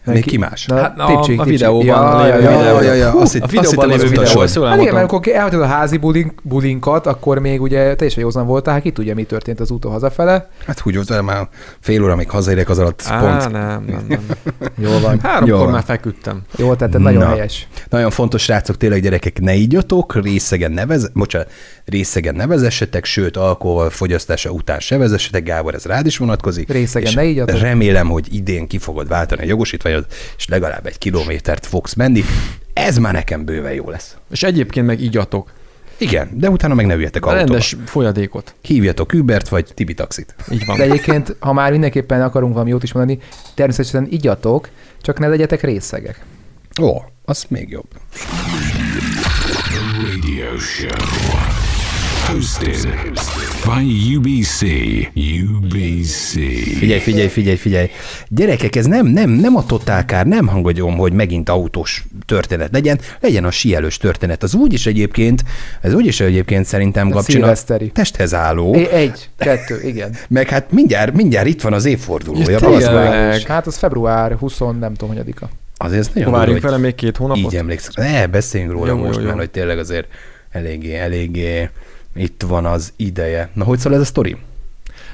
Még ki más? Na, hát a, tipcsik, a videóban ja, ja, ja, ja, ja, ja. Azt, a videóban lévő szól. Hát igen, mert amikor elhagyod a házi bulink, bulinkat, akkor még ugye teljesen józan voltál, hát ki tudja, mi történt az úton hazafele. Hát úgy volt, már fél óra, még hazaérek az alatt Á, pont. nem, nem, nem. (laughs) Jól van. Háromkor Jól. már feküdtem. Jó, tehát nagyon helyes. Nagyon fontos, srácok, tényleg gyerekek, ne ígyatok, részegen nevez, bocsánat, részegen nevezessetek, sőt, alkohol fogyasztása után se vezessetek, Gábor, ez rád is vonatkozik. Részegen ne ígyatok. Remélem, hogy idén ki fogod váltani a jogosítványt, vagy és legalább egy kilométert fogsz menni. Ez már nekem bőven jó lesz. És egyébként meg igyatok. Igen, de utána meg ne üljetek autóba. Rendes folyadékot. Hívjatok Ubert vagy Tibi taxit. Így van. De egyébként, ha már mindenképpen akarunk valami jót is mondani, természetesen igyatok, csak ne legyetek részegek. Ó, az még jobb. Radio show. Hosted by UBC. UBC. Figyelj, figyelj, figyelj, figyelj. Gyerekek, ez nem, nem, nem a totálkár, nem hangodjom, hogy megint autós történet legyen, legyen a sielős történet. Az úgyis egyébként, ez úgyis egyébként szerintem Gabcsina testhez álló. É, egy, kettő, igen. (laughs) Meg hát mindjárt, mindjárt itt van az évfordulója. Az hát az február 20, nem tudom, hogy Azért ez nagyon Várjunk vele még két hónapot? Így emlékszem. Ne, beszéljünk róla jó, most, jó, jó. mert hogy tényleg azért eléggé, eléggé itt van az ideje. Na, hogy szól ez a sztori?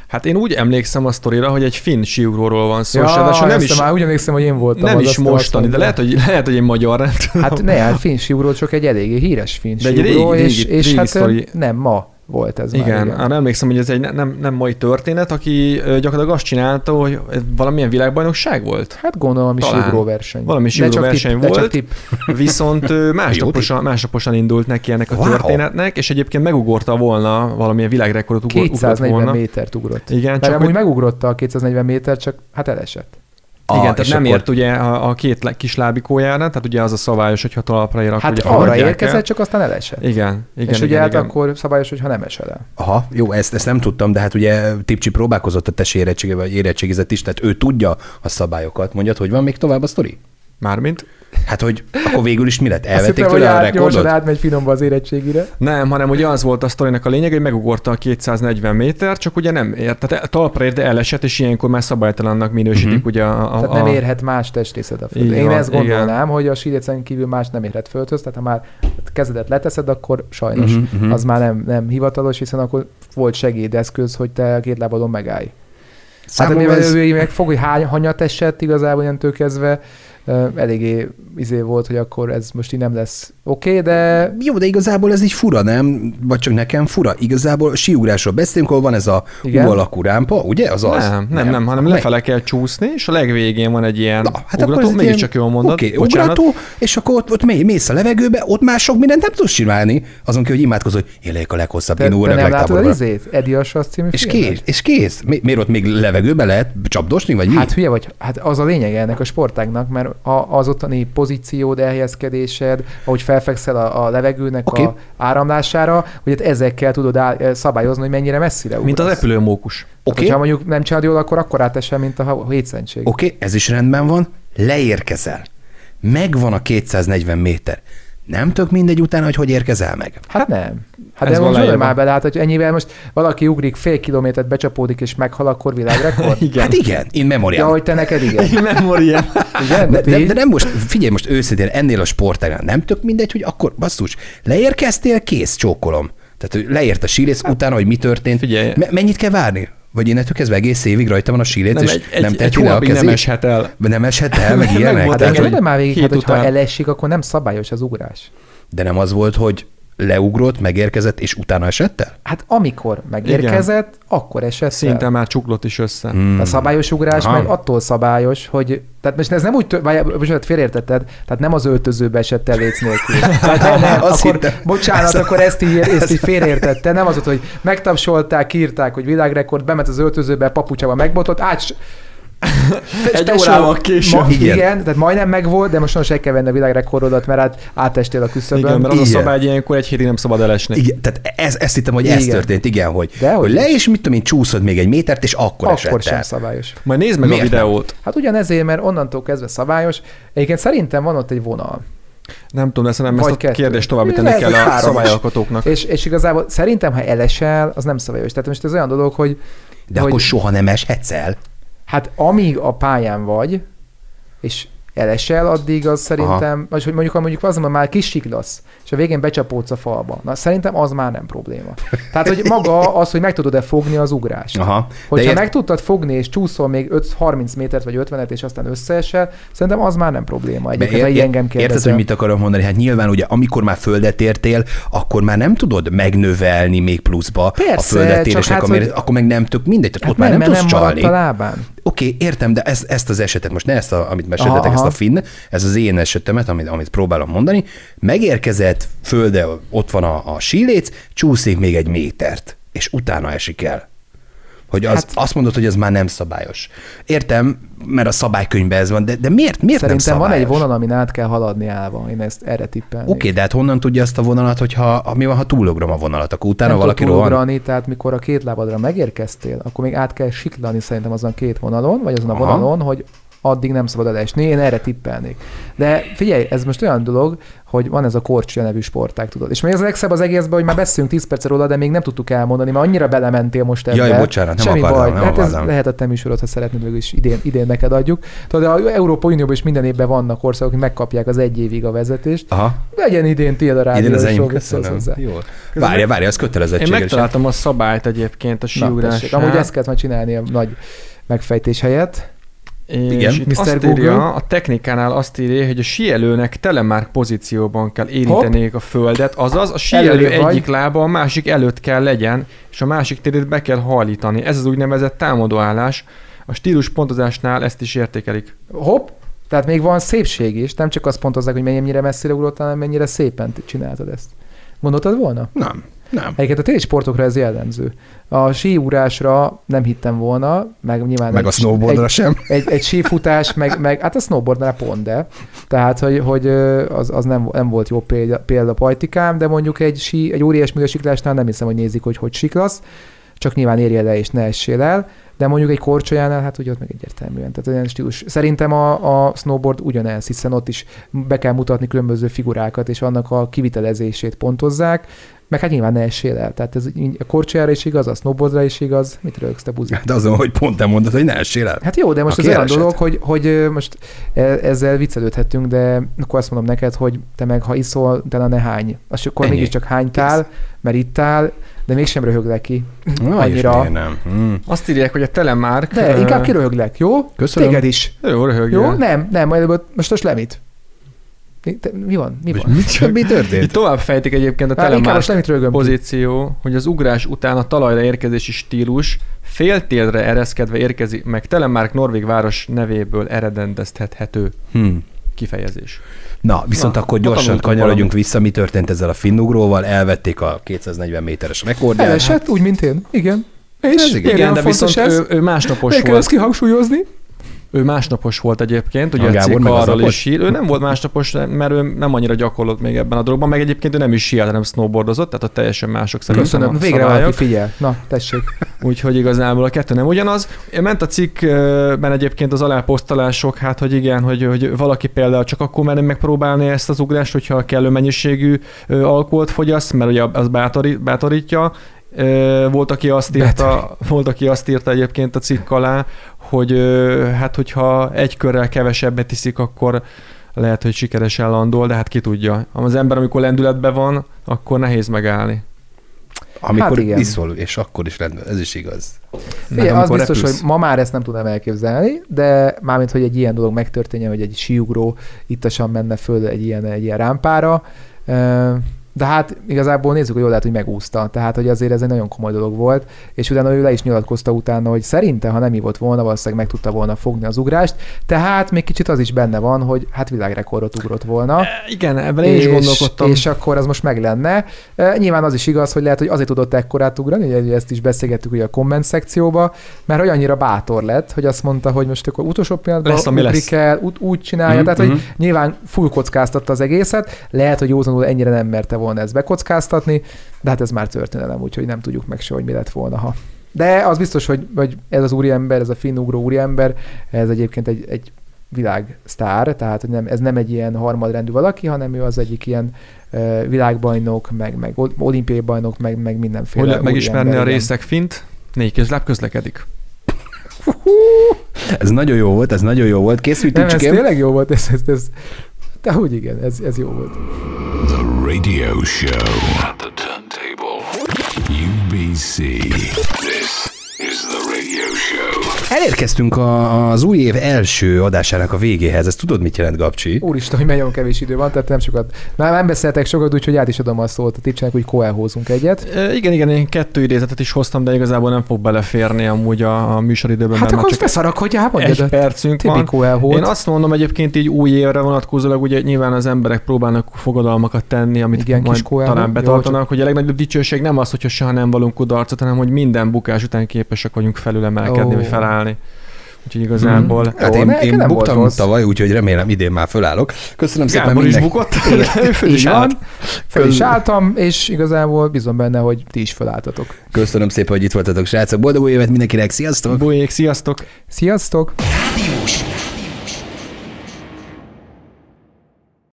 Hát én úgy emlékszem a sztorira, hogy egy finn síugróról van szó, ja, és nem is, már úgy emlékszem, hogy én voltam. Nem is mostani, de lehet, hogy, lehet, hogy egy magyar nem tudom. Hát ne, hát finn síugró csak egy eléggé híres finn síugró, és, régi, és régi hát sztori. nem ma volt ez igen, már. Igen, arra emlékszem, hogy ez egy nem, nem mai történet, aki gyakorlatilag azt csinálta, hogy valamilyen világbajnokság volt. Hát gondolom, síugró verseny. Valami verseny volt, tip. viszont (laughs) másnaposan, másnaposan indult neki ennek a wow. történetnek, és egyébként megugorta volna valamilyen világrekordot ugrott 240 volna. métert ugrott. Igen, csak hogy... megugrotta a 240 méter, csak hát elesett. A, Igen, tehát nem akkor... ért ugye a, a két kis lábikójára, tehát ugye az a szabályos, hogyha talapra ér, akkor Hát ugye arra érkezett, el. csak aztán elesett. Igen, igen. És igen, ugye hát igen. akkor szabályos, hogyha nem esel el. Aha, jó, ezt, ezt nem tudtam, de hát ugye Tipcsi próbálkozott a tesi érettségével, vagy érettségizett is, tehát ő tudja a szabályokat. Mondjad, hogy van még tovább a sztori? Mármint? Hát, hogy akkor végül is mi lett? Elvették tőle a rekordot? Gyorsan átmegy finomba az érettségire. Nem, hanem ugye az volt a sztorinak a lényeg, hogy megugorta a 240 méter, csak ugye nem ért, tehát talpra ért, de elesett, és ilyenkor már szabálytalannak minősítik uh-huh. ugye a, a, Tehát nem érhet más testrészed a földhöz. Én van, ezt gondolnám, igen. hogy a sírécen kívül más nem érhet földhöz, tehát ha már kezedet leteszed, akkor sajnos uh-huh, uh-huh. az már nem, nem hivatalos, hiszen akkor volt segédeszköz, hogy te két lábadon megállj. Számomra hát ez... ő meg fog, hogy hány hanyat esett igazából ilyentől kezdve, eléggé izé volt, hogy akkor ez most így nem lesz oké, okay, de... Jó, de igazából ez így fura, nem? Vagy csak nekem fura. Igazából síugrásról beszélünk, ahol van ez a U alakú rámpa, ugye? Az az? Nem, nem, nem, hanem lefele kell csúszni, és a legvégén van egy ilyen Na, hát ugrató, mégis ilyen... csak jól mondod. Oké, okay, ugrató, és akkor ott, ott mész a levegőbe, ott már sok mindent nem tudsz csinálni. Azon kell, hogy imádkozol, hogy élek a leghosszabb, én úrnak nem látod az izét? Eddie Assasz című És kész, és kész. Mi, miért ott még levegőbe lehet csapdosni, vagy mi? Hát hülye vagy, hát az a lényeg ennek a sportágnak, mert az ottani pozíciód, elhelyezkedésed, ahogy felfekszel a, a levegőnek okay. a áramlására, hogy hát ezekkel tudod áll, szabályozni, hogy mennyire messzire ugrasz. Mint az repülőmókus. Oké. Okay. Ha mondjuk nem csinálod jól, akkor akkor átesel, mint a hétszentség. Oké, okay, ez is rendben van, leérkezel. Megvan a 240 méter. Nem tök mindegy utána, hogy hogy érkezel meg. Hát nem. Hát Ez de most már bele, hát, hogy ennyivel most valaki ugrik fél kilométert, becsapódik és meghal, akkor világrekord? (laughs) igen. Hát igen, in memoriam. Ja, hogy te neked igen. In memoriam. igen, de, de, de, nem most, figyelj most őszintén, ennél a sportágnál nem tök mindegy, hogy akkor basszus, leérkeztél, kész, csókolom. Tehát leért a sírész hát, utána, hogy mi történt. Figyelj. Me- mennyit kell várni? Vagy innentől kezdve egész évig rajta van a síléc, nem, és egy, nem le a kezét? nem eshet el. Nem eshet el, meg (laughs) ilyenek? Hát engem már végig, hát, hogyha elesik, akkor nem szabályos az ugrás. De nem az volt, hogy leugrott, megérkezett, és utána esett el? Hát amikor megérkezett, Igen. akkor esett Szinte el. már csuklott is össze. Hmm. A szabályos ugrás Aha. meg attól szabályos, hogy tehát most ez nem úgy, vagy most félértetted, tehát nem az öltözőbe esett el léc nélkül. (laughs) Tehát nem, nem, akkor, hittem. bocsánat, akkor ezt így, (laughs) ezt így félértette. Nem az hogy megtapsolták, írták, hogy világrekord, bement az öltözőbe, papucsával megbotott, át egy órával később. Ma, igen. igen, tehát majdnem megvolt, de most most el kell venni a világrekordodat, mert hát átestél a küszöbön. Igen, mert az igen. a szabály, ilyenkor egy hétig nem szabad elesni. Igen, tehát ez, ezt hittem, hogy igen. ez történt, igen, hogy, de, hogy, hogy le és mit tudom én, csúszod még egy métert, és akkor, akkor sem el. szabályos. Majd nézd meg Miért a videót. Nem? Hát ugyanezért, mert onnantól kezdve szabályos. Egyébként szerintem van ott egy vonal. Nem tudom, de nem ezt a kettő. kérdést továbbítani kell a szabályalkotóknak. És, és igazából szerintem, ha elesel, az nem szabályos. Tehát most ez olyan dolog, hogy... De hogy, akkor soha nem eshetsz el. Hát amíg a pályán vagy, és elesel, addig az szerintem, vagy hogy mondjuk, mondjuk az, hogy már kisiklasz, és a végén becsapódsz a falba. Na szerintem az már nem probléma. Tehát, hogy maga az, hogy meg tudod-e fogni az ugrást. Aha. Hogyha ért... meg tudtad fogni, és csúszol még 5, 30 métert vagy 50-et, és aztán összeesel, szerintem az már nem probléma. Egyébként, ér, engem Érted, hogy mit akarok mondani? Hát nyilván ugye, amikor már földet értél, akkor már nem tudod megnövelni még pluszba Persze, a földet és hát, akkor, hogy... akkor meg nem tök mindegy, tehát hát ott már nem, nem tudsz csalni. A lábán. Oké, okay, értem, de ez, ezt az esetet most ne ezt, a, amit meséltetek, ezt a finn, ez az én esetemet, amit, amit próbálom mondani, megérkezett, földe ott van a, a síléc, csúszik még egy métert, és utána esik el. Hogy az, hát, azt mondod, hogy ez már nem szabályos. Értem, mert a szabálykönyvben ez van, de, de miért, miért Szerintem nem szabályos? van egy vonal, amin át kell haladni állva. Én ezt erre tippelnék. Oké, okay, de hát honnan tudja ezt a vonalat, hogyha mi van, ha túlugrom a vonalat, akkor utána nem valaki rohan? tehát mikor a két lábadra megérkeztél, akkor még át kell siklani szerintem azon két vonalon, vagy azon a Aha. vonalon, hogy addig nem szabad elesni. Én erre tippelnék. De figyelj, ez most olyan dolog, hogy van ez a korcsolya nevű sportág, tudod. És még az a legszebb az egészben, hogy már beszélünk 10 perc róla, de még nem tudtuk elmondani, mert annyira belementél most ebbe. Jaj, bocsánat, nem Semmi akartam, baj. Nem hát ez lehet a te műsorod, ha szeretnéd, végül is idén, idén neked adjuk. Tudod, az Európa Unióban is minden évben vannak országok, hogy megkapják az egy évig a vezetést. Aha. Legyen idén tiéd a rádió. Idén az enyém, köszönöm. Jó. Várja, várja, az kötelezettség. Én megtaláltam a szabályt egyébként a síugrásra. Amúgy ezt kellett majd csinálni a nagy megfejtés helyett. És Igen, itt Mr. Azt Google. írja, a technikánál azt írja, hogy a síelőnek telemark pozícióban kell érinteni a földet, azaz a síelő egyik vagy. lába a másik előtt kell legyen, és a másik térét be kell hajlítani. Ez az úgynevezett támadóállás. A stílus pontozásnál ezt is értékelik. Hopp, tehát még van szépség is, nem csak azt pontozzák, hogy mennyire messzire ugrottál, hanem mennyire szépen csináltad ezt. Gondoltad volna? Nem. Nem. Egyébként a télisportokra ez jellemző. A síúrásra nem hittem volna, meg nyilván... Meg egy, a snowboardra egy, sem. Egy, egy sífutás, meg, meg hát a snowboardnál pont, de. Tehát, hogy, hogy az, az nem, nem volt jó példa, példa pajtikám, de mondjuk egy, sí, egy óriás siklásnál nem hiszem, hogy nézik, hogy hogy siklasz, csak nyilván érje le és ne essél el de mondjuk egy korcsolyánál, hát ugye ott meg egyértelműen. Tehát olyan stílus. Szerintem a, a snowboard ugyanez, hiszen ott is be kell mutatni különböző figurákat, és annak a kivitelezését pontozzák, meg hát nyilván ne essél el. Tehát ez a korcsolyára is igaz, a snowboardra is igaz. Mit rögsz te buzi? De azon, hogy pont te mondod, hogy ne essél el. Hát jó, de most Aki az olyan dolog, hogy, hogy most e, ezzel viccelődhetünk, de akkor azt mondom neked, hogy te meg ha iszol, utána ne hány. Azt akkor Ennyi. mégiscsak hánytál, Kész. mert ittál, de mégsem röhöglek ki. Na, Annyira. nem. Hmm. Azt írják, hogy a Telemark... De, inkább kiröhöglek, jó? Köszönöm. Téged is. Jó, röhögjön. Jó, nem, nem, majd most most lemit. Mi, mi van? Mi van? Mi, mi történt? Itt tovább fejtik egyébként a Telemark pozíció, hogy az ugrás után a talajra érkezési stílus féltérre ereszkedve érkezik meg Telemark Norvég város nevéből eredendeztethető hmm. kifejezés. Na, viszont Na, akkor gyorsan kanyarodjunk vissza, mi történt ezzel a finnugróval, elvették a 240 méteres rekordját. Elesett, hát, úgy, mint én. Igen. És igen, igen de viszont ő, ő másnapos volt. Kell ezt kihangsúlyozni. Ő másnapos volt egyébként, ugye a Gábor arról is sír. Ő nem volt másnapos, mert ő nem annyira gyakorlott még ebben a dologban, meg egyébként ő nem is sírt, hanem snowboardozott, tehát a teljesen mások szerint. Köszönöm, végre valaki figyel. Na, tessék. (laughs) Úgyhogy igazából a kettő nem ugyanaz. Ment a cikkben egyébként az aláposztolások, hát hogy igen, hogy, hogy valaki például csak akkor merne megpróbálni ezt az ugrást, hogyha kellő mennyiségű alkoholt fogyaszt, mert ugye az bátorít, bátorítja, volt, aki azt írta, volt, aki azt írta egyébként a cikk alá, hogy hát hogyha egy körrel kevesebbet iszik, akkor lehet, hogy sikeres landol, de hát ki tudja. Az ember, amikor lendületben van, akkor nehéz megállni. Amikor hát iszol, és akkor is rendben, ez is igaz. Figyelj, az biztos, repülsz. hogy ma már ezt nem tudnám elképzelni, de mármint, hogy egy ilyen dolog megtörténjen, hogy egy síugró ittasan menne föl egy ilyen, egy ilyen rámpára, de hát igazából nézzük, hogy jól lehet, hogy megúszta. Tehát, hogy azért ez egy nagyon komoly dolog volt, és utána ő le is nyilatkozta utána, hogy szerinte, ha nem volt volna, valószínűleg meg tudta volna fogni az ugrást. Tehát még kicsit az is benne van, hogy hát világrekordot ugrott volna. E, igen, ebben én is gondolkodtam. És akkor az most meg lenne. E, nyilván az is igaz, hogy lehet, hogy azért tudott ekkorát ugrani, ugye ezt is beszélgettük ugye a komment szekcióba, mert hogy annyira bátor lett, hogy azt mondta, hogy most akkor utolsó pillanatban lesz, ami lesz. kell, úgy, úgy csinálja. Mm-hmm. Tehát, hogy nyilván full kockáztatta az egészet, lehet, hogy józanul ennyire nem merte volna volna ezt bekockáztatni, de hát ez már történelem, úgyhogy nem tudjuk meg se, hogy mi lett volna, ha. De az biztos, hogy, hogy ez az úriember, ez a finnugró úriember, ez egyébként egy, egy világsztár, tehát hogy nem, ez nem egy ilyen harmadrendű valaki, hanem ő az egyik ilyen uh, világbajnok, meg, meg olimpiai bajnok, meg, meg mindenféle. Hogy lehet megismerni a részek fint? Négy kézláb közlekedik. (laughs) Ez nagyon jó volt, ez nagyon jó volt. Készültünk Nem, ez tényleg jó volt, ez, ez, ez, de hogy igen, ez, ez jó volt. Radio show at the turntable. UBC. Elérkeztünk a, az új év első adásának a végéhez. Ezt tudod, mit jelent, Gabcsi? Úristen, hogy nagyon kevés idő van, tehát nem sokat. Már nem beszéltek sokat, úgyhogy át is adom a szót a tipcsenek, hogy koelhózunk egyet. E, igen, igen, én kettő idézetet is hoztam, de igazából nem fog beleférni amúgy a, a műsoridőben. Hát akkor csak hogy hát egy percünk van. Koelhót. Én azt mondom egyébként így új évre vonatkozólag, ugye nyilván az emberek próbálnak fogadalmakat tenni, amit igen, majd talán betartanak, Jó, hogy a legnagyobb dicsőség nem az, hogyha soha nem valunk kudarcot, hanem hogy minden bukás után képesek vagyunk felülemelkedni, oh. vagy felállni. Úgyhogy igazából... Hmm. Hát én, én buktam tavaly, úgyhogy remélem idén már fölállok. Köszönöm szépen Gábor mindenki. is bukott. (laughs) föl is állt. Föl is álltam, és igazából bízom benne, hogy ti is fölálltatok. Köszönöm szépen, hogy itt voltatok, srácok. Boldog új évet mindenkinek. Sziasztok! Bolyék, sziasztok! Sziasztok! Rádiós.